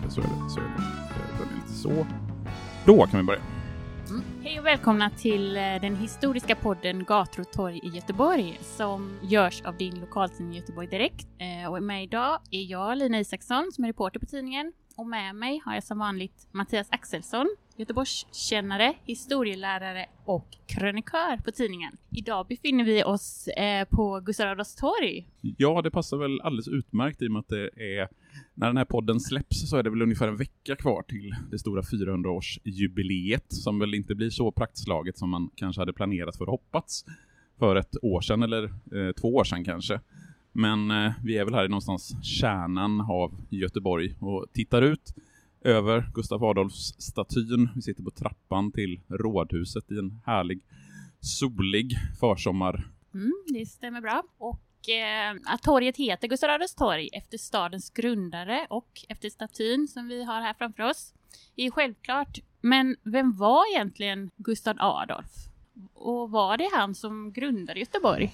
Är det, så är det, så är det, Den är lite så. Då kan vi börja. Hej och välkomna till eh, den historiska podden Gator och torg i Göteborg som görs av din lokaltidning Göteborg Direkt. Eh, Och med idag är jag Lina Isaksson som är reporter på tidningen och med mig har jag som vanligt Mattias Axelsson, Göteborgskännare, historielärare och krönikör på tidningen. Idag befinner vi oss eh, på Gustav Adolfs torg. Ja, det passar väl alldeles utmärkt i och med att det är när den här podden släpps så är det väl ungefär en vecka kvar till det stora 400-årsjubileet som väl inte blir så praktslaget som man kanske hade planerat för och hoppats för ett år sedan eller eh, två år sedan kanske. Men eh, vi är väl här i någonstans kärnan av Göteborg och tittar ut över Gustav Adolfs statyn. Vi sitter på trappan till rådhuset i en härlig solig försommar Mm, det stämmer bra. Och eh, att torget heter Gustav Adolfs torg efter stadens grundare och efter statyn som vi har här framför oss är ju självklart. Men vem var egentligen Gustav Adolf? Och var det han som grundade Göteborg?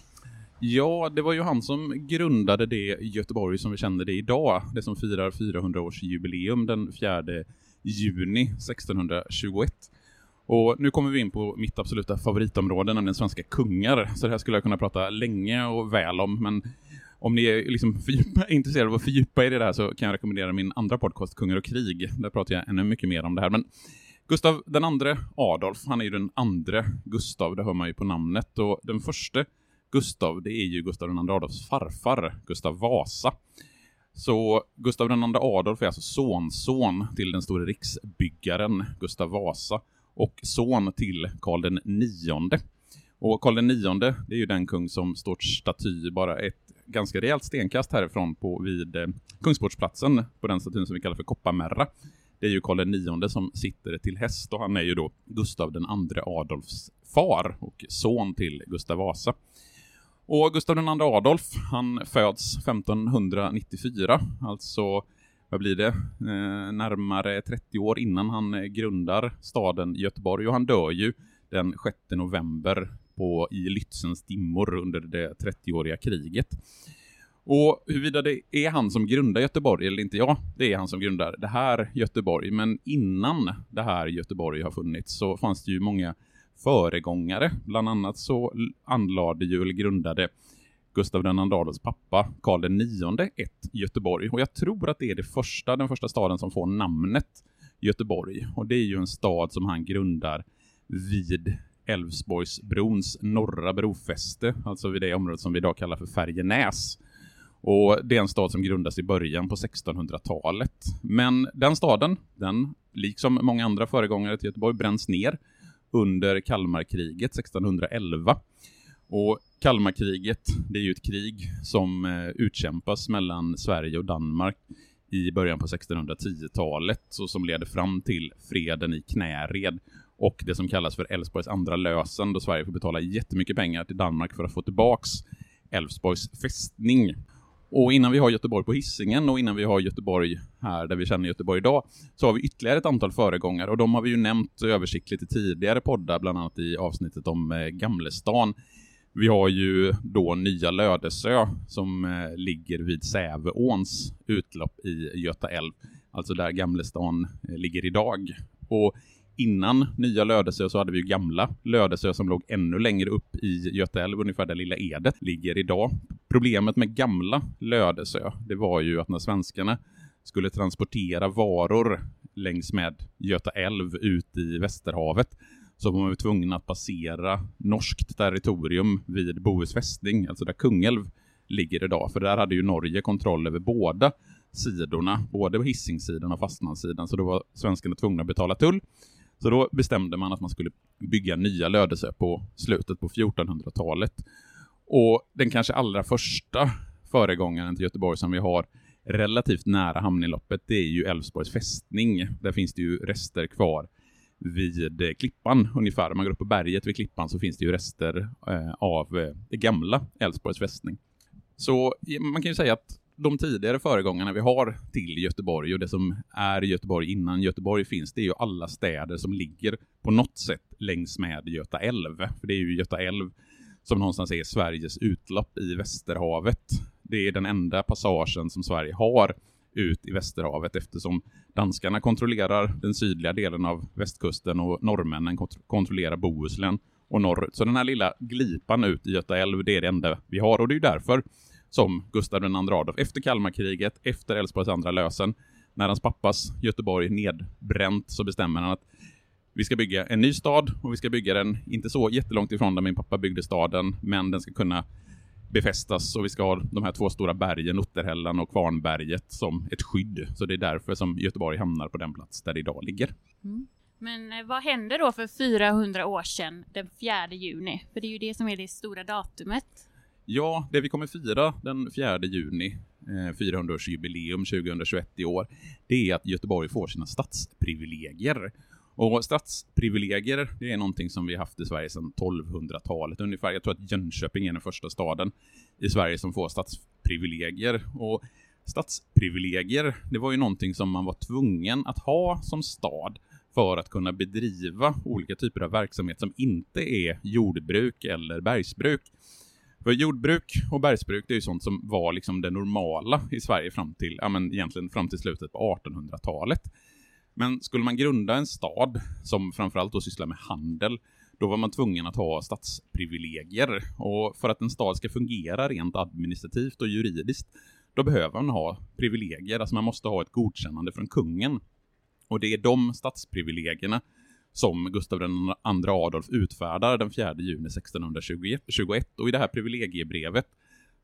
Ja, det var ju han som grundade det Göteborg som vi känner det idag. Det som firar 400-årsjubileum den 4 juni 1621. Och nu kommer vi in på mitt absoluta favoritområde, nämligen svenska kungar. Så det här skulle jag kunna prata länge och väl om, men om ni är liksom intresserade av att fördjupa er i det här så kan jag rekommendera min andra podcast, Kungar och krig. Där pratar jag ännu mycket mer om det här. Men Gustav den andre Adolf, han är ju den andre Gustav, det hör man ju på namnet. Och den första Gustav, det är ju Gustav den andre Adolfs farfar, Gustav Vasa. Så Gustav den andre Adolf är alltså sonson till den store riksbyggaren Gustav Vasa och son till Karl den nionde. Och Karl den nionde, det är ju den kung som står staty bara ett ganska rejält stenkast härifrån på vid eh, Kungsportsplatsen på den statyn som vi kallar för Kopparmärra. Det är ju Karl den nionde som sitter till häst och han är ju då Gustav den andre Adolfs far och son till Gustav Vasa. Och Gustav den Adolf, han föds 1594, alltså vad blir det, eh, närmare 30 år innan han eh, grundar staden Göteborg och han dör ju den 6 november på, i Lützens dimmor under det 30-åriga kriget. Och huruvida det är han som grundar Göteborg eller inte, ja, det är han som grundar det här Göteborg, men innan det här Göteborg har funnits så fanns det ju många föregångare. Bland annat så anlade ju, eller grundade Gustav II Adolfs pappa, Karl den nionde, ett Göteborg. Och jag tror att det är det första, den första staden som får namnet Göteborg. Och det är ju en stad som han grundar vid Älvsborgsbrons norra brofäste, alltså vid det området som vi idag kallar för Färjenäs. Och det är en stad som grundas i början på 1600-talet. Men den staden, den, liksom många andra föregångare till Göteborg, bränns ner under Kalmarkriget 1611. Och Kalmarkriget, det är ju ett krig som eh, utkämpas mellan Sverige och Danmark i början på 1610-talet och som leder fram till freden i Knäred och det som kallas för Älvsborgs andra lösen då Sverige får betala jättemycket pengar till Danmark för att få tillbaks Älvsborgs fästning. Och innan vi har Göteborg på hissingen och innan vi har Göteborg här där vi känner Göteborg idag så har vi ytterligare ett antal föregångare och de har vi ju nämnt översiktligt i tidigare poddar, bland annat i avsnittet om eh, Gamlestan. Vi har ju då Nya Lödesö som eh, ligger vid Säveåns utlopp i Göta älv, alltså där Gamlestan eh, ligger idag. Och innan Nya Lödesö så hade vi ju gamla Lödesö som låg ännu längre upp i Göta älv, ungefär där Lilla Edet ligger idag. Problemet med gamla Lödesö, det var ju att när svenskarna skulle transportera varor längs med Göta älv ut i Västerhavet så var man tvungna att passera norskt territorium vid Bohus fästning, alltså där Kungälv ligger idag. För där hade ju Norge kontroll över båda sidorna, både Hisingssidan och fastlandssidan, så då var svenskarna tvungna att betala tull. Så då bestämde man att man skulle bygga nya Lödöse på slutet på 1400-talet. Och den kanske allra första föregångaren till Göteborg som vi har relativt nära hamninloppet, det är ju Älvsborgs fästning. Där finns det ju rester kvar vid eh, Klippan ungefär. Om man går upp på berget vid Klippan så finns det ju rester eh, av eh, det gamla Älvsborgs fästning. Så man kan ju säga att de tidigare föregångarna vi har till Göteborg och det som är Göteborg innan Göteborg finns, det är ju alla städer som ligger på något sätt längs med Göta älv. För det är ju Göta älv som någonstans är Sveriges utlopp i Västerhavet. Det är den enda passagen som Sverige har ut i Västerhavet eftersom danskarna kontrollerar den sydliga delen av västkusten och norrmännen kontrollerar Bohuslän och norrut. Så den här lilla glipan ut i Göta älv, det är det enda vi har och det är därför som Gustav II Adolf efter Kalmarkriget, efter Älvsborgs andra lösen, när hans pappas Göteborg nedbränt så bestämmer han att vi ska bygga en ny stad och vi ska bygga den inte så jättelångt ifrån där min pappa byggde staden, men den ska kunna befästas och vi ska ha de här två stora bergen, Otterhällan och Kvarnberget, som ett skydd. Så det är därför som Göteborg hamnar på den plats där det idag ligger. Mm. Men eh, vad hände då för 400 år sedan, den 4 juni? För det är ju det som är det stora datumet. Ja, det vi kommer fira den 4 juni, eh, 400-årsjubileum 2021 i år, det är att Göteborg får sina stadsprivilegier. Och stadsprivilegier, det är någonting som vi haft i Sverige sedan 1200-talet ungefär. Jag tror att Jönköping är den första staden i Sverige som får stadsprivilegier. Och stadsprivilegier, det var ju någonting som man var tvungen att ha som stad för att kunna bedriva olika typer av verksamhet som inte är jordbruk eller bergsbruk. För jordbruk och bergsbruk, det är ju sånt som var liksom det normala i Sverige fram till, ja men egentligen fram till slutet på 1800-talet. Men skulle man grunda en stad som framförallt då sysslar med handel, då var man tvungen att ha stadsprivilegier. Och för att en stad ska fungera rent administrativt och juridiskt, då behöver man ha privilegier. Alltså man måste ha ett godkännande från kungen. Och det är de stadsprivilegierna som Gustav II Adolf utfärdar den 4 juni 1621. Och i det här privilegiebrevet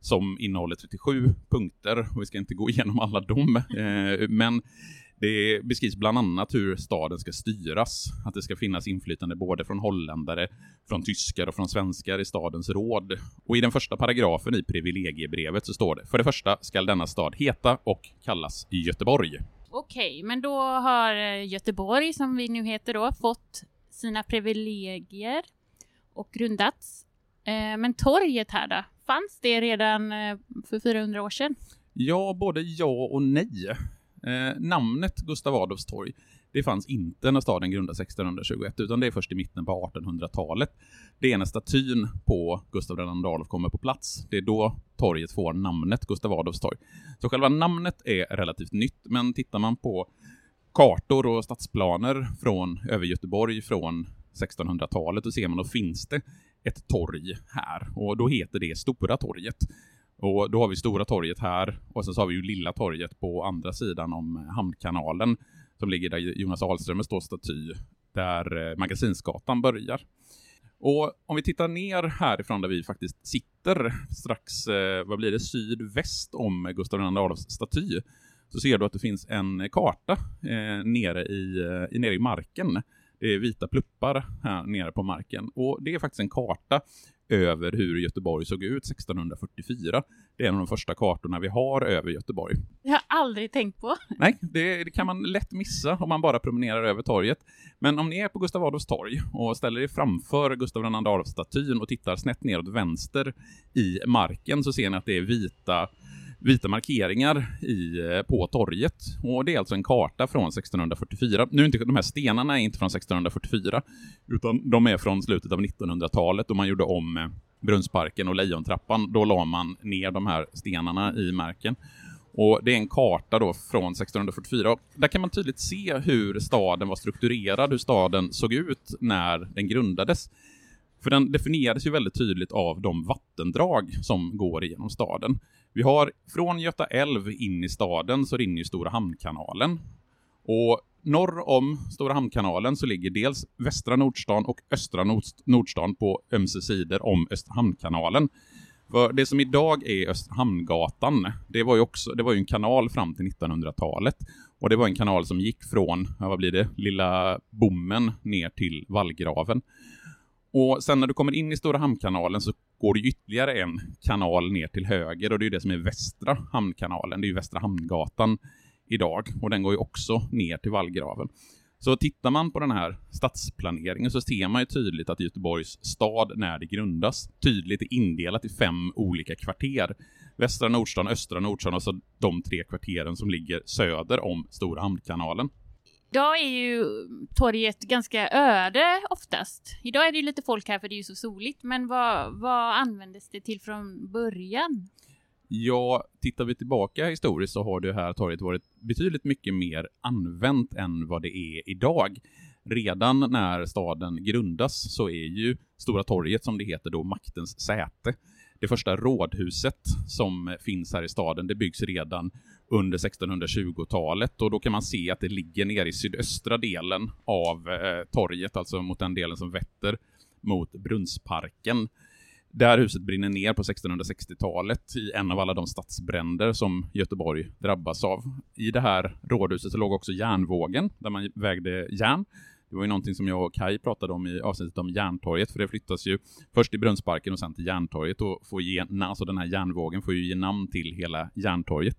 som innehåller 37 punkter, och vi ska inte gå igenom alla dem, eh, men det beskrivs bland annat hur staden ska styras, att det ska finnas inflytande både från holländare, från tyskar och från svenskar i stadens råd. Och i den första paragrafen i privilegiebrevet så står det, för det första skall denna stad heta och kallas Göteborg. Okej, men då har eh, Göteborg, som vi nu heter då, fått sina privilegier och grundats. Eh, men torget här då, fanns det redan eh, för 400 år sedan? Ja, både ja och nej. Eh, namnet Gustav Adolfs torg, det fanns inte när staden grundades 1621, utan det är först i mitten på 1800-talet. Det är när statyn på Gustav II Adolf kommer på plats. Det är då torget får namnet Gustav Adolfs torg. Så själva namnet är relativt nytt, men tittar man på kartor och stadsplaner från över Göteborg från 1600-talet, då ser man att finns det ett torg här och då heter det Stora torget. Och då har vi Stora torget här och sen så har vi ju Lilla torget på andra sidan om eh, Hamnkanalen som ligger där Jonas Ahlströmer står staty, där eh, Magasinsgatan börjar. Och om vi tittar ner härifrån där vi faktiskt sitter, strax, eh, vad blir det, sydväst om Gustav II Adolfs staty, så ser du att det finns en karta eh, nere, i, nere i marken. Det är vita pluppar här nere på marken. Och det är faktiskt en karta över hur Göteborg såg ut 1644. Det är en av de första kartorna vi har över Göteborg. Det har jag aldrig tänkt på. Nej, det, det, kan man lätt missa om man bara promenerar över torget. Men om ni är på Gustav Adolfs torg och ställer er framför Gustav II Adolfs-statyn och tittar snett neråt vänster i marken så ser ni att det är vita vita markeringar i, eh, på torget. Och det är alltså en karta från 1644. Nu är inte de här stenarna är inte från 1644, utan de är från slutet av 1900-talet då man gjorde om eh, Brunnsparken och Lejontrappan. Då la man ner de här stenarna i marken. Och det är en karta då från 1644. Där kan man tydligt se hur staden var strukturerad, hur staden såg ut när den grundades. För den definierades ju väldigt tydligt av de vattendrag som går igenom staden. Vi har från Göta älv in i staden så rinner ju Stora Hamnkanalen. Och norr om Stora Hamnkanalen så ligger dels västra Nordstan och östra Nordstan på ömse sidor om Östra Hamnkanalen. För det som idag är Östra Hamngatan, det var ju också, det var ju en kanal fram till 1900-talet. Och det var en kanal som gick från, ja, vad blir det, Lilla Bommen ner till Vallgraven. Och sen när du kommer in i Stora Hamnkanalen så går det ytterligare en kanal ner till höger och det är det som är Västra Hamnkanalen. Det är ju Västra Hamngatan idag och den går ju också ner till vallgraven. Så tittar man på den här stadsplaneringen så ser man ju tydligt att Göteborgs stad, när det grundas, tydligt är indelat i fem olika kvarter. Västra Nordstan, Östra Nordstan och så de tre kvarteren som ligger söder om Stora Hamnkanalen. Idag är ju torget ganska öde oftast. Idag är det ju lite folk här för det är ju så soligt, men vad, vad användes det till från början? Ja, tittar vi tillbaka historiskt så har det här torget varit betydligt mycket mer använt än vad det är idag. Redan när staden grundas så är ju Stora torget, som det heter då, maktens säte. Det första rådhuset som finns här i staden, det byggs redan under 1620-talet och då kan man se att det ligger nere i sydöstra delen av eh, torget, alltså mot den delen som vetter mot Brunnsparken. Där huset brinner ner på 1660-talet i en av alla de stadsbränder som Göteborg drabbas av. I det här rådhuset så låg också järnvågen, där man vägde järn. Det var ju någonting som jag och Kai pratade om i avsnittet om Järntorget, för det flyttas ju först till Brunnsparken och sen till Järntorget och får ge, alltså den här järnvågen får ju ge namn till hela Järntorget.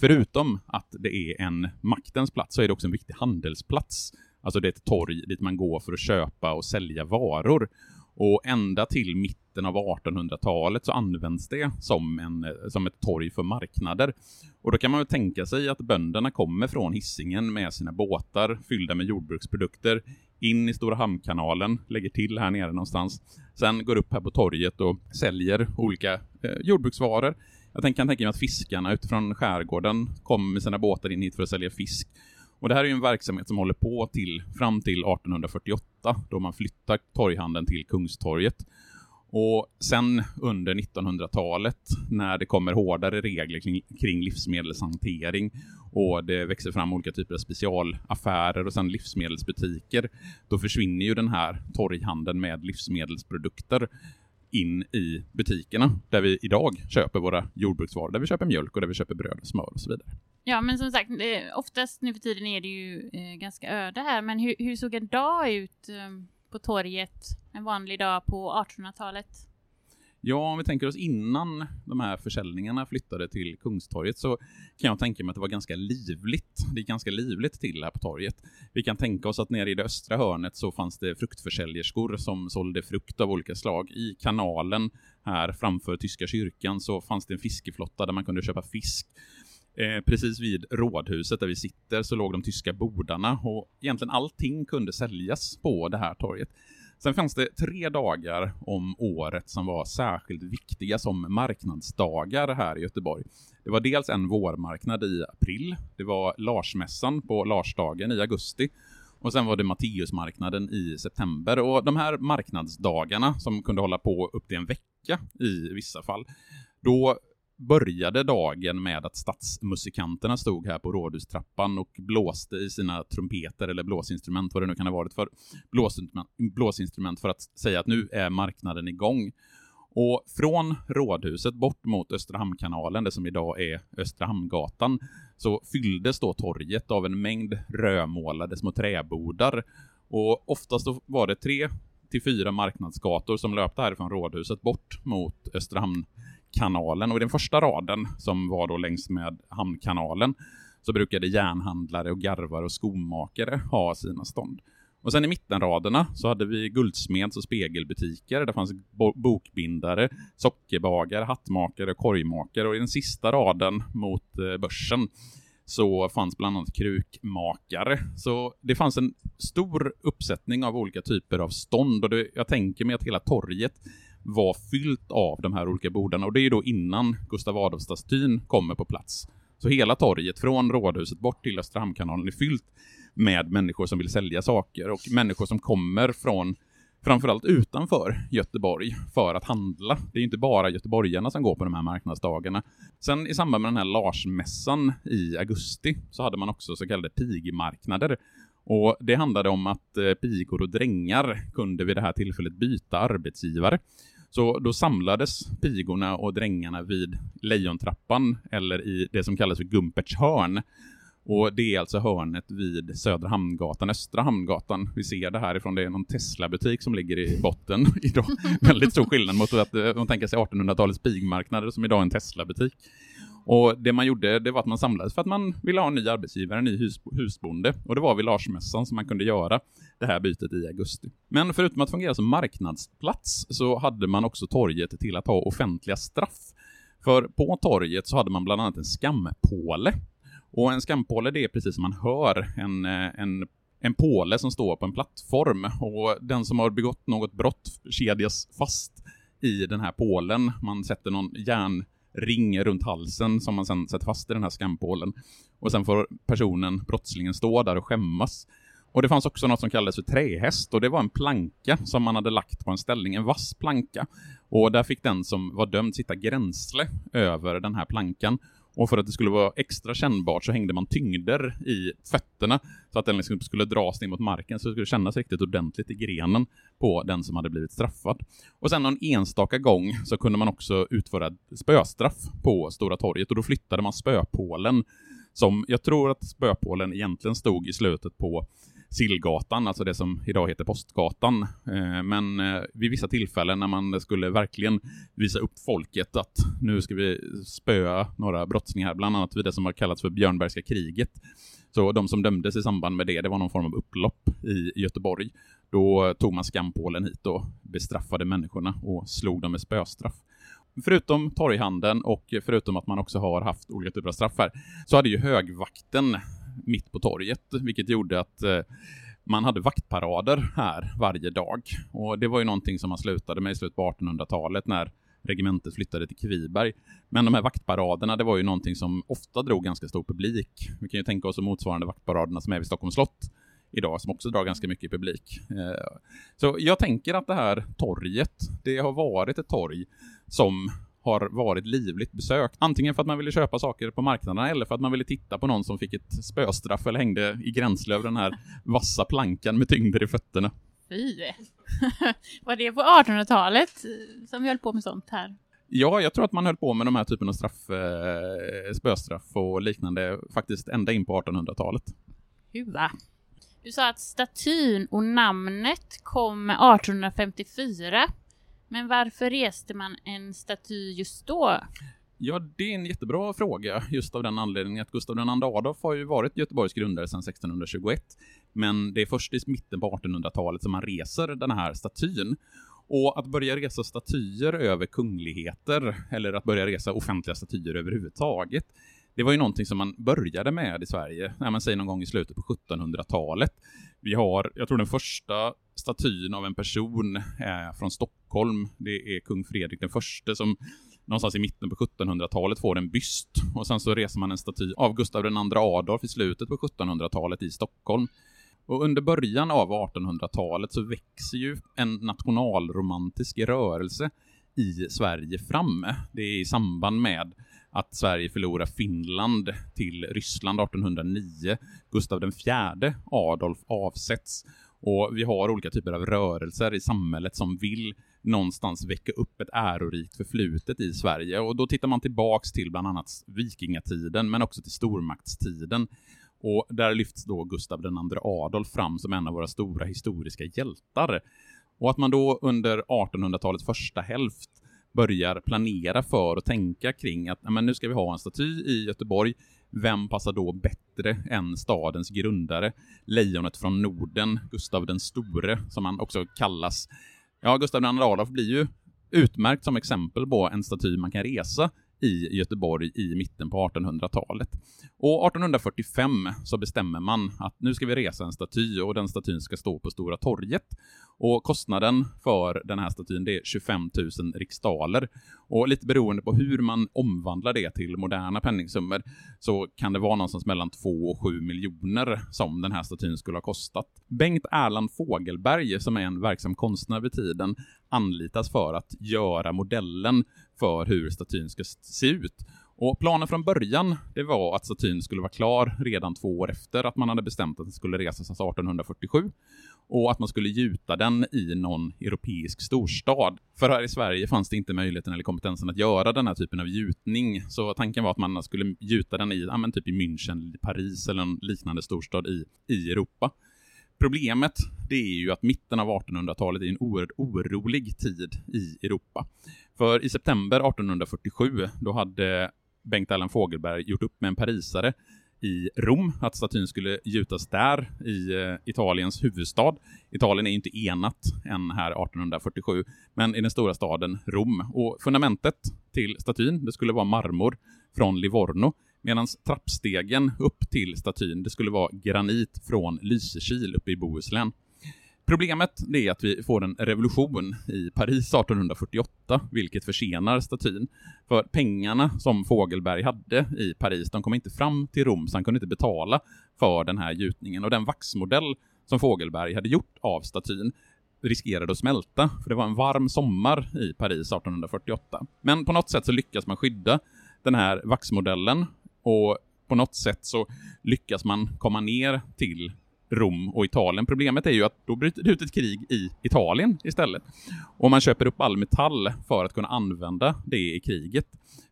Förutom att det är en maktens plats så är det också en viktig handelsplats. Alltså det är ett torg dit man går för att köpa och sälja varor. Och ända till mitten av 1800-talet så används det som, en, som ett torg för marknader. Och då kan man väl tänka sig att bönderna kommer från hissingen med sina båtar fyllda med jordbruksprodukter in i Stora Hamnkanalen, lägger till här nere någonstans, sen går upp här på torget och säljer olika eh, jordbruksvaror. Jag kan tänka mig att fiskarna utifrån skärgården kommer med sina båtar in hit för att sälja fisk. Och det här är ju en verksamhet som håller på till, fram till 1848 då man flyttar torghandeln till Kungstorget. Och sen under 1900-talet när det kommer hårdare regler kring, kring livsmedelshantering och det växer fram olika typer av specialaffärer och sen livsmedelsbutiker, då försvinner ju den här torghandeln med livsmedelsprodukter in i butikerna där vi idag köper våra jordbruksvaror, där vi köper mjölk och där vi köper bröd och smör och så vidare. Ja, men som sagt, oftast nu för tiden är det ju eh, ganska öde här, men hur, hur såg en dag ut eh, på torget en vanlig dag på 1800-talet? Ja, om vi tänker oss innan de här försäljningarna flyttade till Kungstorget så kan jag tänka mig att det var ganska livligt. Det är ganska livligt till här på torget. Vi kan tänka oss att nere i det östra hörnet så fanns det fruktförsäljerskor som sålde frukt av olika slag. I kanalen här framför Tyska kyrkan så fanns det en fiskeflotta där man kunde köpa fisk. Eh, precis vid rådhuset där vi sitter så låg de tyska bodarna och egentligen allting kunde säljas på det här torget. Sen fanns det tre dagar om året som var särskilt viktiga som marknadsdagar här i Göteborg. Det var dels en vårmarknad i april, det var Larsmässan på Larsdagen i augusti och sen var det Matteusmarknaden i september. Och de här marknadsdagarna, som kunde hålla på upp till en vecka i vissa fall, då började dagen med att stadsmusikanterna stod här på rådhustrappan och blåste i sina trumpeter eller blåsinstrument, vad det nu kan ha varit för blåsinstrument, blåsinstrument för att säga att nu är marknaden igång. Och från rådhuset bort mot Östra Hamnkanalen, det som idag är Östra Hamngatan, så fylldes då torget av en mängd rödmålade små träbodar. Och oftast var det tre till fyra marknadsgator som löpte härifrån rådhuset bort mot Östra Hamn kanalen och i den första raden som var då längs med hamnkanalen så brukade järnhandlare och garvar och skomakare ha sina stånd. Och sen i mittenraderna så hade vi guldsmeds och spegelbutiker. Där fanns bokbindare, sockerbagare, hattmakare, korgmakare och i den sista raden mot eh, börsen så fanns bland annat krukmakare. Så det fanns en stor uppsättning av olika typer av stånd och det, jag tänker mig att hela torget var fyllt av de här olika bordarna och det är då innan Gustav Adolfsstatyn kommer på plats. Så hela torget från Rådhuset bort till Östra Hamnkanalen är fyllt med människor som vill sälja saker och människor som kommer från framförallt utanför Göteborg för att handla. Det är ju inte bara göteborgarna som går på de här marknadsdagarna. Sen i samband med den här Larsmässan i augusti så hade man också så kallade pigmarknader. Och det handlade om att eh, pigor och drängar kunde vid det här tillfället byta arbetsgivare. Så då samlades pigorna och drängarna vid Lejontrappan, eller i det som kallas för Gumperts hörn. Och det är alltså hörnet vid Södra Hamngatan, Östra Hamngatan. Vi ser det härifrån, det är någon Tesla-butik som ligger i botten idag. Väldigt stor skillnad mot att eh, man tänker sig 1800-talets pigmarknader som idag är en Tesla-butik. Och det man gjorde, det var att man samlades för att man ville ha en ny arbetsgivare, en ny hus, husbonde. Och det var vid Larsmässan som man kunde göra det här bytet i augusti. Men förutom att fungera som marknadsplats så hade man också torget till att ha offentliga straff. För på torget så hade man bland annat en skampåle. Och en skampåle det är precis som man hör en, eh, en en påle som står på en plattform och den som har begått något brott kedjas fast i den här pålen. Man sätter någon järn ring runt halsen som man sen sätter fast i den här skampålen. Och sen får personen, brottslingen, stå där och skämmas. Och det fanns också något som kallades för trähäst och det var en planka som man hade lagt på en ställning, en vass planka. Och där fick den som var dömd sitta gränsle över den här plankan. Och för att det skulle vara extra kännbart så hängde man tyngder i fötterna så att den liksom skulle dras ner mot marken så det skulle kännas riktigt ordentligt i grenen på den som hade blivit straffad. Och sen någon enstaka gång så kunde man också utföra spöstraff på Stora torget och då flyttade man spöpålen som jag tror att spöpålen egentligen stod i slutet på Sillgatan, alltså det som idag heter Postgatan. Eh, men eh, vid vissa tillfällen när man skulle verkligen visa upp folket att nu ska vi spöa några brottslingar, bland annat vid det som har kallats för Björnbergska kriget. Så de som dömdes i samband med det, det var någon form av upplopp i Göteborg. Då tog man skampålen hit och bestraffade människorna och slog dem med spöstraff förutom torghandeln och förutom att man också har haft olika typer av straff här, så hade ju högvakten mitt på torget, vilket gjorde att eh, man hade vaktparader här varje dag. Och det var ju någonting som man slutade med i slutet på 1800-talet när regementet flyttade till Kviberg. Men de här vaktparaderna, det var ju någonting som ofta drog ganska stor publik. Vi kan ju tänka oss de motsvarande vaktparaderna som är vid Stockholms slott idag, som också drar ganska mycket publik. Eh, så jag tänker att det här torget, det har varit ett torg som har varit livligt besökt. Antingen för att man ville köpa saker på marknaderna eller för att man ville titta på någon som fick ett spöstraff eller hängde i gränsle över den här vassa plankan med tyngder i fötterna. Fy! Var det på 1800-talet som vi höll på med sånt här? Ja, jag tror att man höll på med de här typen av straff, eh, spöstraff och liknande faktiskt ända in på 1800-talet. Huva. Du sa att statyn och namnet kom 1854. Men varför reste man en staty just då? Ja, det är en jättebra fråga, just av den anledningen att Gustav II Adolf har ju varit Göteborgs grundare sedan 1621. Men det är först i mitten på 1800-talet som man reser den här statyn. Och att börja resa statyer över kungligheter, eller att börja resa offentliga statyer överhuvudtaget, det var ju någonting som man började med i Sverige, när man säger någon gång i slutet på 1700-talet. Vi har, jag tror den första statyn av en person eh, från Stockholm. Det är kung Fredrik den förste som någonstans i mitten på 1700-talet får en byst. Och sen så reser man en staty av Gustav II Adolf i slutet på 1700-talet i Stockholm. Och under början av 1800-talet så växer ju en nationalromantisk rörelse i Sverige fram. Det är i samband med att Sverige förlorar Finland till Ryssland 1809. Gustav IV Adolf avsätts och vi har olika typer av rörelser i samhället som vill någonstans väcka upp ett ärorikt förflutet i Sverige. Och då tittar man tillbaks till bland annat vikingatiden, men också till stormaktstiden. Och där lyfts då Gustav II Adolf fram som en av våra stora historiska hjältar. Och att man då under 1800-talets första hälft börjar planera för och tänka kring att men nu ska vi ha en staty i Göteborg. Vem passar då bättre än stadens grundare? Lejonet från Norden, Gustav den store, som han också kallas. Ja, Gustav II Adolf blir ju utmärkt som exempel på en staty man kan resa i Göteborg i mitten på 1800-talet. Och 1845 så bestämmer man att nu ska vi resa en staty och den statyn ska stå på Stora torget. Och kostnaden för den här statyn det är 25 000 riksdaler. Och lite beroende på hur man omvandlar det till moderna penningsummor så kan det vara någonstans mellan 2 och 7 miljoner som den här statyn skulle ha kostat. Bengt Erland Fogelberg, som är en verksam konstnär vid tiden, anlitas för att göra modellen för hur statyn ska se ut. Och planen från början, det var att statyn skulle vara klar redan två år efter att man hade bestämt att den skulle resas 1847 och att man skulle gjuta den i någon europeisk storstad. För här i Sverige fanns det inte möjligheten eller kompetensen att göra den här typen av gjutning, så tanken var att man skulle gjuta den i, ja men typ i München, Paris eller en liknande storstad i, i Europa. Problemet, det är ju att mitten av 1800-talet är en oerhört orolig tid i Europa. För i september 1847, då hade Bengt Allan Fogelberg gjort upp med en parisare i Rom, att statyn skulle gjutas där, i eh, Italiens huvudstad. Italien är ju inte enat än här 1847, men i den stora staden Rom. Och fundamentet till statyn, det skulle vara marmor från Livorno, medan trappstegen upp till statyn, det skulle vara granit från Lysekil uppe i Bohuslän. Problemet är att vi får en revolution i Paris 1848, vilket försenar statyn. För pengarna som Fogelberg hade i Paris, de kom inte fram till Rom, så han kunde inte betala för den här gjutningen. Och den vaxmodell som Fogelberg hade gjort av statyn riskerade att smälta, för det var en varm sommar i Paris 1848. Men på något sätt så lyckas man skydda den här vaxmodellen och på något sätt så lyckas man komma ner till Rom och Italien. Problemet är ju att då bryter det ut ett krig i Italien istället. Och man köper upp all metall för att kunna använda det i kriget.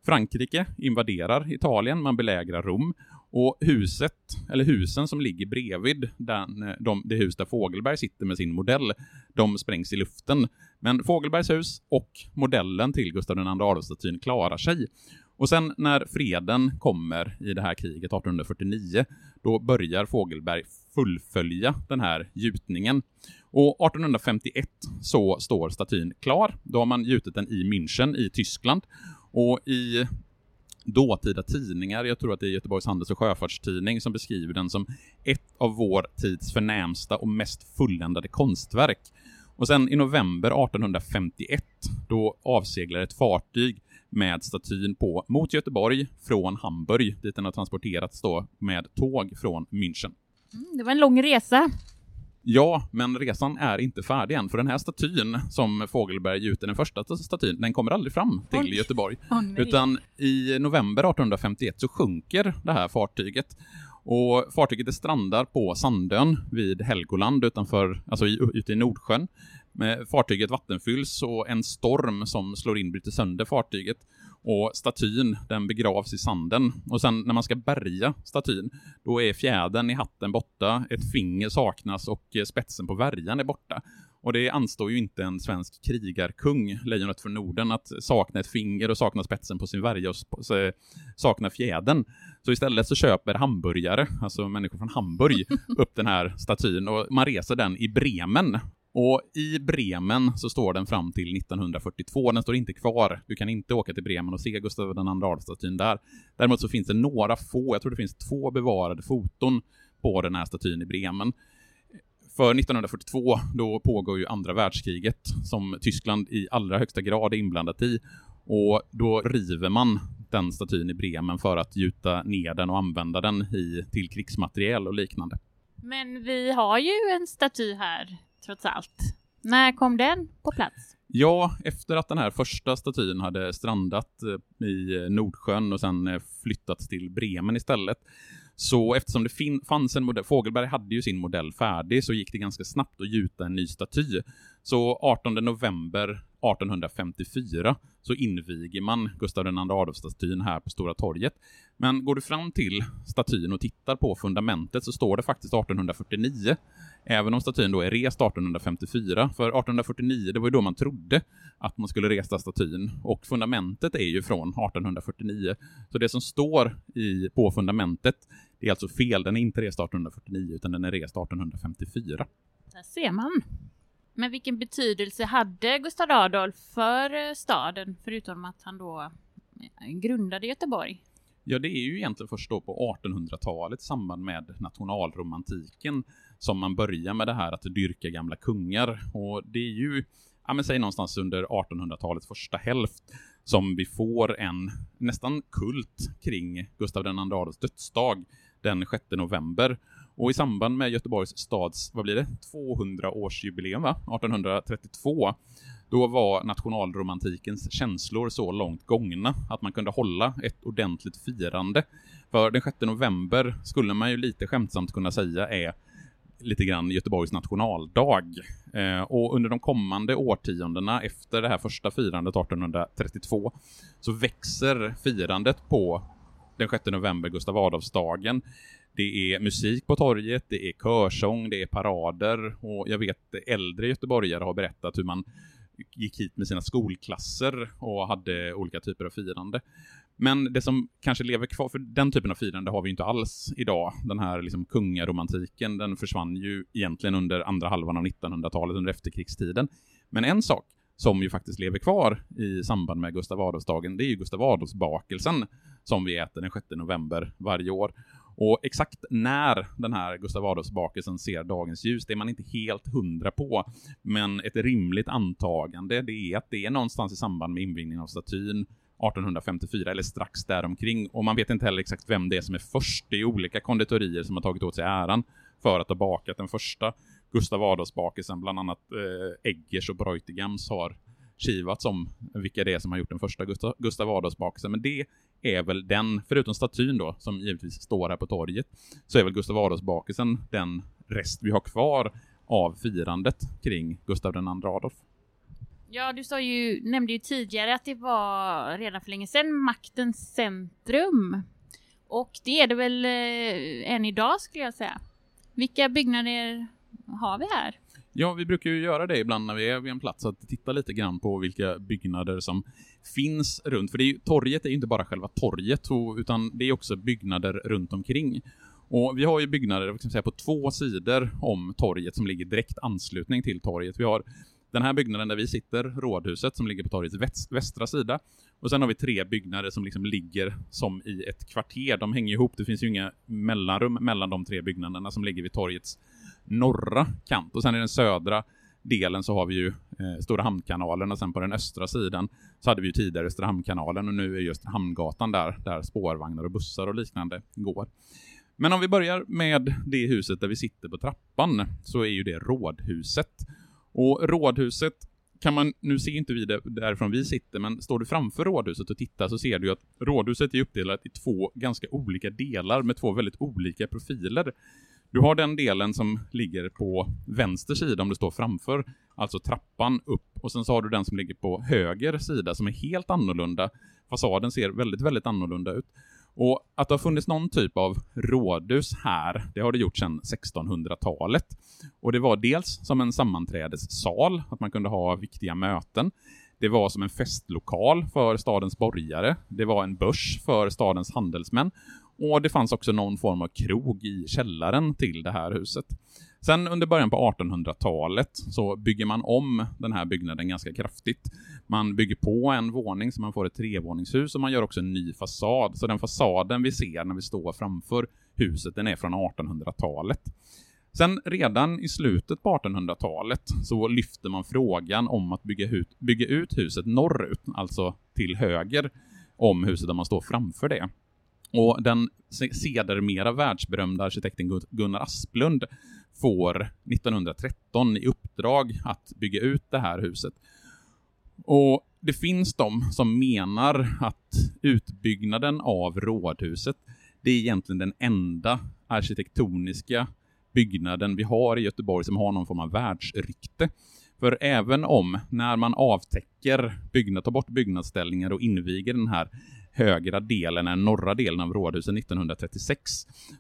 Frankrike invaderar Italien, man belägrar Rom och huset, eller husen som ligger bredvid den, de, det hus där Fågelberg sitter med sin modell, de sprängs i luften. Men Fågelbergs hus och modellen till Gustav II Adolfsstatyn klarar sig. Och sen när freden kommer i det här kriget 1849, då börjar Fågelberg fullfölja den här gjutningen. Och 1851 så står statyn klar. Då har man gjutit den i München i Tyskland. Och i dåtida tidningar, jag tror att det är Göteborgs Handels och Sjöfartstidning, som beskriver den som ett av vår tids förnämsta och mest fulländade konstverk. Och sen i november 1851, då avseglar ett fartyg med statyn på mot Göteborg från Hamburg, dit den har transporterats då med tåg från München. Mm, det var en lång resa. Ja, men resan är inte färdig än, för den här statyn som Fågelberg gjuter, den första statyn, den kommer aldrig fram till oh, Göteborg. Oh, utan i november 1851 så sjunker det här fartyget. Och fartyget strandar på Sandön vid Helgoland utanför, alltså ute i Nordsjön. Med fartyget vattenfylls och en storm som slår in bryter sönder fartyget. Och statyn, den begravs i sanden. Och sen när man ska bärga statyn, då är fjädern i hatten borta, ett finger saknas och spetsen på värjan är borta. Och det anstår ju inte en svensk krigarkung, Lejonet från Norden, att sakna ett finger och sakna spetsen på sin värja och sakna fjädern. Så istället så köper hamburgare, alltså människor från Hamburg, upp den här statyn och man reser den i Bremen och i Bremen så står den fram till 1942. Den står inte kvar. Du kan inte åka till Bremen och se Gustav II Adolf-statyn där. Däremot så finns det några få, jag tror det finns två bevarade foton på den här statyn i Bremen. För 1942, då pågår ju andra världskriget som Tyskland i allra högsta grad är inblandat i. Och då river man den statyn i Bremen för att gjuta ner den och använda den i, till krigsmateriel och liknande. Men vi har ju en staty här trots allt. När kom den på plats? Ja, efter att den här första statyn hade strandat eh, i eh, Nordsjön och sen eh, flyttats till Bremen istället. Så eftersom det fanns en modell, Fågelberg hade ju sin modell färdig, så gick det ganska snabbt att gjuta en ny staty. Så 18 november 1854 så inviger man Gustav II Adolfsstatyn här på Stora torget. Men går du fram till statyn och tittar på fundamentet så står det faktiskt 1849. Även om statyn då är rest 1854. För 1849, det var ju då man trodde att man skulle resa statyn. Och fundamentet är ju från 1849. Så det som står i, på fundamentet, det är alltså fel. Den är inte rest 1849 utan den är rest 1854. Där ser man. Men vilken betydelse hade Gustav Adolf för eh, staden, förutom att han då eh, grundade Göteborg? Ja, det är ju egentligen först då på 1800-talet i samband med nationalromantiken som man börjar med det här att dyrka gamla kungar. Och det är ju, ja men säg någonstans under 1800-talets första hälft som vi får en nästan kult kring Gustav II Adolfs dödsdag den 6 november. Och i samband med Göteborgs stads, vad blir det, 200-årsjubileum va? 1832, då var nationalromantikens känslor så långt gångna att man kunde hålla ett ordentligt firande. För den 6 november skulle man ju lite skämtsamt kunna säga är lite grann Göteborgs nationaldag. Eh, och under de kommande årtiondena efter det här första firandet 1832 så växer firandet på den 6 november, Gustav Adolfsdagen. Det är musik på torget, det är körsång, det är parader och jag vet äldre göteborgare har berättat hur man gick hit med sina skolklasser och hade olika typer av firande. Men det som kanske lever kvar, för den typen av firande har vi inte alls idag. Den här liksom kungaromantiken, den försvann ju egentligen under andra halvan av 1900-talet, under efterkrigstiden. Men en sak som ju faktiskt lever kvar i samband med Gustav Adolfsdagen, det är ju Gustav Adolfsbakelsen som vi äter den 6 november varje år. Och exakt när den här Gustav Adolfsbakelsen ser dagens ljus, det är man inte helt hundra på. Men ett rimligt antagande, det är att det är någonstans i samband med invigningen av statyn 1854 eller strax däromkring. Och man vet inte heller exakt vem det är som är först. Det är olika konditorier som har tagit åt sig äran för att ha bakat den första Gustav Adolfsbakelsen, bland annat eh, Eggers och Breutigams har kivats om vilka det är som har gjort den första Gustav, Gustav Adolfsbakelsen. Men det är väl den, förutom statyn då, som givetvis står här på torget, så är väl Gustav Adolfsbakelsen den rest vi har kvar av firandet kring Gustav II Adolf. Ja, du sa ju, nämnde ju tidigare att det var redan för länge sedan maktens centrum. Och det är det väl eh, än idag skulle jag säga. Vilka byggnader har vi här? Ja, vi brukar ju göra det ibland när vi är vid en plats, att titta lite grann på vilka byggnader som finns runt. För det är ju, torget är ju inte bara själva torget, utan det är också byggnader runt omkring. Och vi har ju byggnader säga, på två sidor om torget som ligger direkt anslutning till torget. Vi har den här byggnaden där vi sitter, rådhuset, som ligger på torgets västra sida. Och sen har vi tre byggnader som liksom ligger som i ett kvarter. De hänger ihop, det finns ju inga mellanrum mellan de tre byggnaderna som ligger vid torgets norra kant. Och sen i den södra delen så har vi ju eh, Stora Hamnkanalen och sen på den östra sidan så hade vi ju tidigare Östra Hamnkanalen och nu är just Hamngatan där, där spårvagnar och bussar och liknande går. Men om vi börjar med det huset där vi sitter på trappan så är ju det rådhuset. Och rådhuset kan man, nu ser inte vi det därifrån vi sitter, men står du framför rådhuset och tittar så ser du att rådhuset är uppdelat i två ganska olika delar med två väldigt olika profiler. Du har den delen som ligger på vänster sida om du står framför, alltså trappan upp, och sen så har du den som ligger på höger sida som är helt annorlunda. Fasaden ser väldigt, väldigt annorlunda ut. Och att det har funnits någon typ av rådhus här, det har det gjort sedan 1600-talet. Och det var dels som en sammanträdessal, att man kunde ha viktiga möten. Det var som en festlokal för stadens borgare. Det var en börs för stadens handelsmän. Och det fanns också någon form av krog i källaren till det här huset. Sen under början på 1800-talet så bygger man om den här byggnaden ganska kraftigt. Man bygger på en våning så man får ett trevåningshus och man gör också en ny fasad. Så den fasaden vi ser när vi står framför huset, den är från 1800-talet. Sen redan i slutet på 1800-talet så lyfter man frågan om att bygga ut, bygga ut huset norrut, alltså till höger om huset där man står framför det. Och den sedermera världsberömda arkitekten Gunnar Asplund får 1913 i uppdrag att bygga ut det här huset. Och det finns de som menar att utbyggnaden av rådhuset, det är egentligen den enda arkitektoniska byggnaden vi har i Göteborg som har någon form av världsrykte. För även om, när man avtäcker byggnad, tar bort byggnadsställningar och inviger den här högra delen, den norra delen av rådhuset 1936,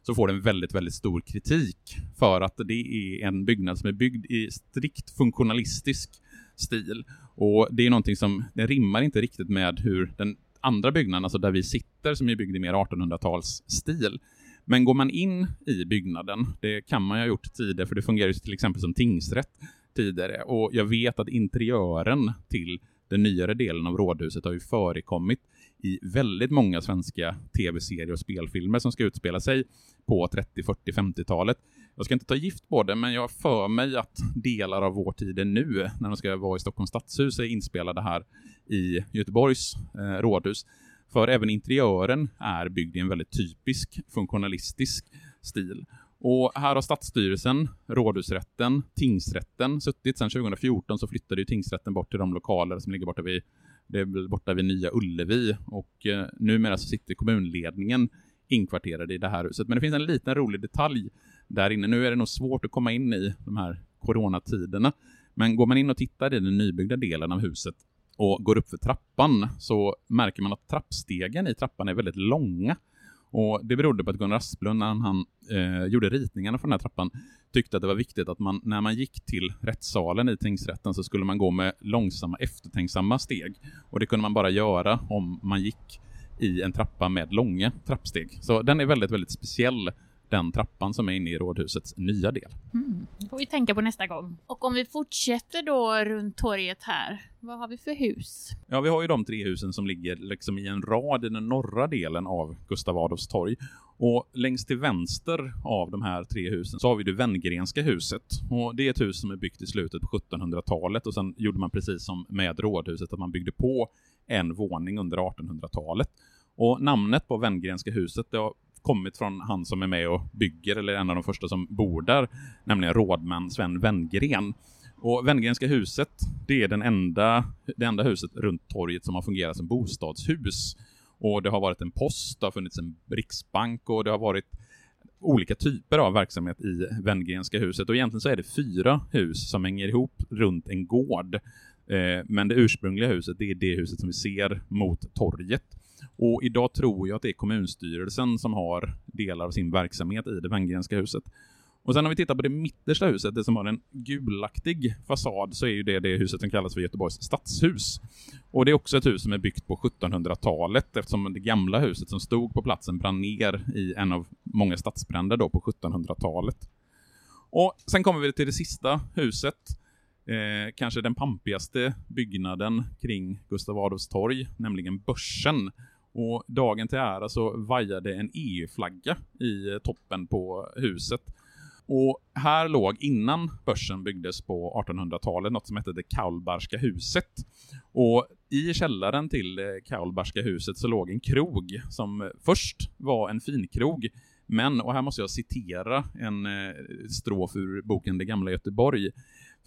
så får den väldigt, väldigt stor kritik för att det är en byggnad som är byggd i strikt funktionalistisk stil. Och det är någonting som, det rimmar inte riktigt med hur den andra byggnaden, alltså där vi sitter, som är byggd i mer 1800-talsstil. Men går man in i byggnaden, det kan man ju ha gjort tidigare, för det fungerar ju till exempel som tingsrätt tidigare, och jag vet att interiören till den nyare delen av rådhuset har ju förekommit i väldigt många svenska tv-serier och spelfilmer som ska utspela sig på 30, 40, 50-talet. Jag ska inte ta gift på det, men jag har för mig att delar av vår tid är nu, när de ska vara i Stockholms stadshus, är inspelade här i Göteborgs eh, rådhus. För även interiören är byggd i en väldigt typisk funktionalistisk stil. Och här har Stadsstyrelsen, Rådhusrätten, Tingsrätten suttit sedan 2014 så flyttade ju Tingsrätten bort till de lokaler som ligger borta vid, det är borta vid Nya Ullevi och eh, numera så sitter kommunledningen inkvarterade i det här huset. Men det finns en liten rolig detalj där inne. Nu är det nog svårt att komma in i de här coronatiderna. Men går man in och tittar i den nybyggda delen av huset och går upp för trappan så märker man att trappstegen i trappan är väldigt långa. Och Det berodde på att Gunnar Asplund, när han eh, gjorde ritningarna för den här trappan, tyckte att det var viktigt att man, när man gick till rättssalen i tingsrätten så skulle man gå med långsamma, eftertänksamma steg. Och det kunde man bara göra om man gick i en trappa med långa trappsteg. Så den är väldigt, väldigt speciell den trappan som är inne i rådhusets nya del. Mm får vi tänka på nästa gång. Och om vi fortsätter då runt torget här, vad har vi för hus? Ja, vi har ju de tre husen som ligger liksom i en rad i den norra delen av Gustav Adolfs torg. Och längst till vänster av de här tre husen så har vi det Wenngrenska huset. Och det är ett hus som är byggt i slutet på 1700-talet och sen gjorde man precis som med rådhuset att man byggde på en våning under 1800-talet. Och namnet på Wenngrenska huset det har kommit från han som är med och bygger, eller en av de första som bor där, nämligen rådman Sven Wenngren. Och Wenngrenska huset, det är den enda, det enda huset runt torget som har fungerat som bostadshus. Och det har varit en post, det har funnits en riksbank och det har varit olika typer av verksamhet i Wenngrenska huset. Och egentligen så är det fyra hus som hänger ihop runt en gård. Eh, men det ursprungliga huset, det är det huset som vi ser mot torget. Och idag tror jag att det är kommunstyrelsen som har delar av sin verksamhet i det Wenngrenska huset. Och sen om vi tittar på det mittersta huset, det som har en gulaktig fasad, så är ju det det huset som kallas för Göteborgs stadshus. Och det är också ett hus som är byggt på 1700-talet eftersom det gamla huset som stod på platsen brann ner i en av många stadsbränder då på 1700-talet. Och sen kommer vi till det sista huset, eh, kanske den pampigaste byggnaden kring Gustav Adolfs torg, nämligen Börsen. Och dagen till ära så vajade en EU-flagga i toppen på huset. Och här låg, innan börsen byggdes på 1800-talet, något som hette det Kaulbarska huset. Och i källaren till det Kaulbarska huset så låg en krog som först var en finkrog, men, och här måste jag citera en eh, strof ur boken Det gamla Göteborg,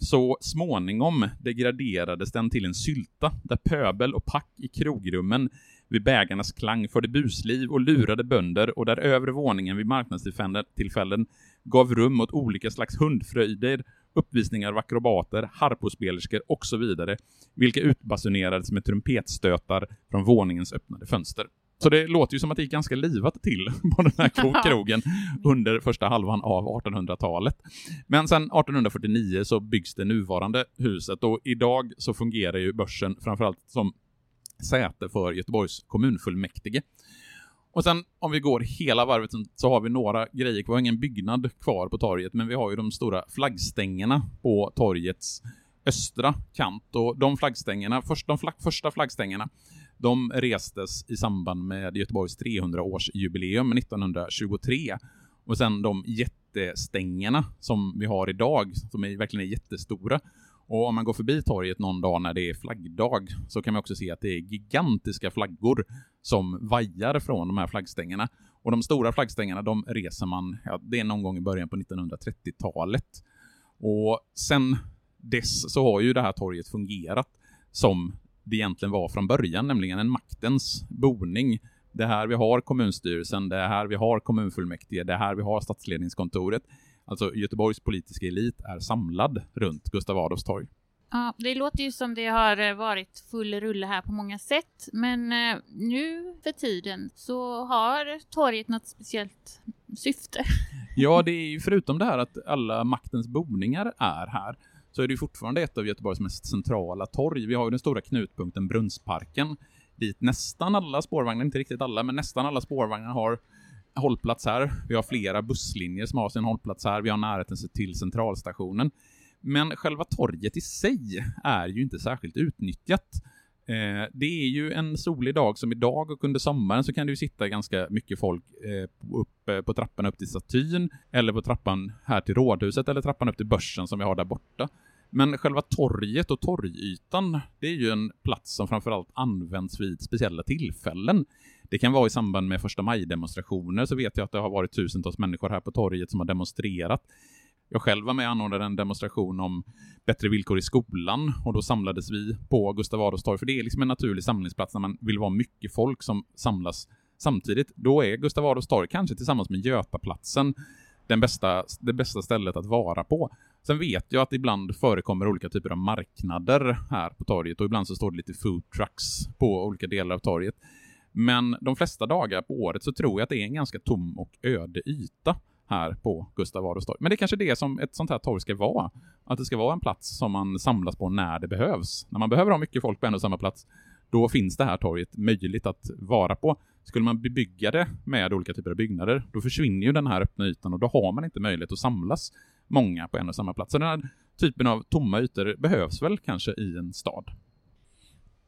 så småningom degraderades den till en sylta där pöbel och pack i krogrummen vid bägarnas klang förde busliv och lurade bönder och där övre våningen vid marknadstillfällen gav rum åt olika slags hundfröjder, uppvisningar av akrobater, harpospelerskor och så vidare, vilka utbasunerades med trumpetstötar från våningens öppnade fönster. Så det låter ju som att det gick ganska livat till på den här krogen under första halvan av 1800-talet. Men sen 1849 så byggs det nuvarande huset och idag så fungerar ju börsen framförallt som säte för Göteborgs kommunfullmäktige. Och sen om vi går hela varvet så har vi några grejer Vi har ingen byggnad kvar på torget, men vi har ju de stora flaggstängerna på torgets östra kant. Och de flaggstängerna, först, de flag, första flaggstängerna, de restes i samband med Göteborgs 300-årsjubileum 1923. Och sen de jättestängerna som vi har idag, som är, verkligen är jättestora, och om man går förbi torget någon dag när det är flaggdag så kan man också se att det är gigantiska flaggor som vajar från de här flaggstängerna. Och de stora flaggstängerna, de reser man, ja, det är någon gång i början på 1930-talet. Och sen dess så har ju det här torget fungerat som det egentligen var från början, nämligen en maktens boning. Det är här vi har kommunstyrelsen, det är här vi har kommunfullmäktige, det är här vi har statsledningskontoret. Alltså Göteborgs politiska elit är samlad runt Gustav Adolfs torg. Ja, det låter ju som det har eh, varit full rulle här på många sätt, men eh, nu för tiden så har torget något speciellt syfte. Ja, det är ju förutom det här att alla maktens boningar är här, så är det ju fortfarande ett av Göteborgs mest centrala torg. Vi har ju den stora knutpunkten Brunnsparken, dit nästan alla spårvagnar, inte riktigt alla, men nästan alla spårvagnar har hållplats här. Vi har flera busslinjer som har sin hållplats här. Vi har närheten till centralstationen. Men själva torget i sig är ju inte särskilt utnyttjat. Eh, det är ju en solig dag som idag och under sommaren så kan det ju sitta ganska mycket folk eh, uppe eh, på trappan upp till statyn eller på trappan här till rådhuset eller trappan upp till börsen som vi har där borta. Men själva torget och torgytan, det är ju en plats som framförallt används vid speciella tillfällen. Det kan vara i samband med första maj-demonstrationer så vet jag att det har varit tusentals människor här på torget som har demonstrerat. Jag själv var med och anordnade en demonstration om bättre villkor i skolan och då samlades vi på Gustav Adolfs torg, för det är liksom en naturlig samlingsplats när man vill vara mycket folk som samlas samtidigt. Då är Gustav Adolfs torg, kanske tillsammans med Götaplatsen, den bästa, det bästa stället att vara på. Sen vet jag att ibland förekommer olika typer av marknader här på torget och ibland så står det lite food trucks på olika delar av torget. Men de flesta dagar på året så tror jag att det är en ganska tom och öde yta här på Gustav Adolfs torg. Men det är kanske det som ett sånt här torg ska vara. Att det ska vara en plats som man samlas på när det behövs. När man behöver ha mycket folk på en och samma plats, då finns det här torget möjligt att vara på. Skulle man bebygga det med olika typer av byggnader, då försvinner ju den här öppna ytan och då har man inte möjlighet att samlas många på en och samma plats. Så den här typen av tomma ytor behövs väl kanske i en stad.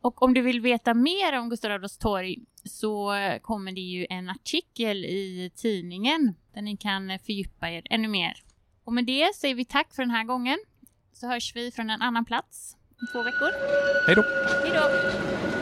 Och om du vill veta mer om Gustav Adolfs torg så kommer det ju en artikel i tidningen där ni kan fördjupa er ännu mer. Och med det säger vi tack för den här gången. Så hörs vi från en annan plats om två veckor. Hej då! Hej då!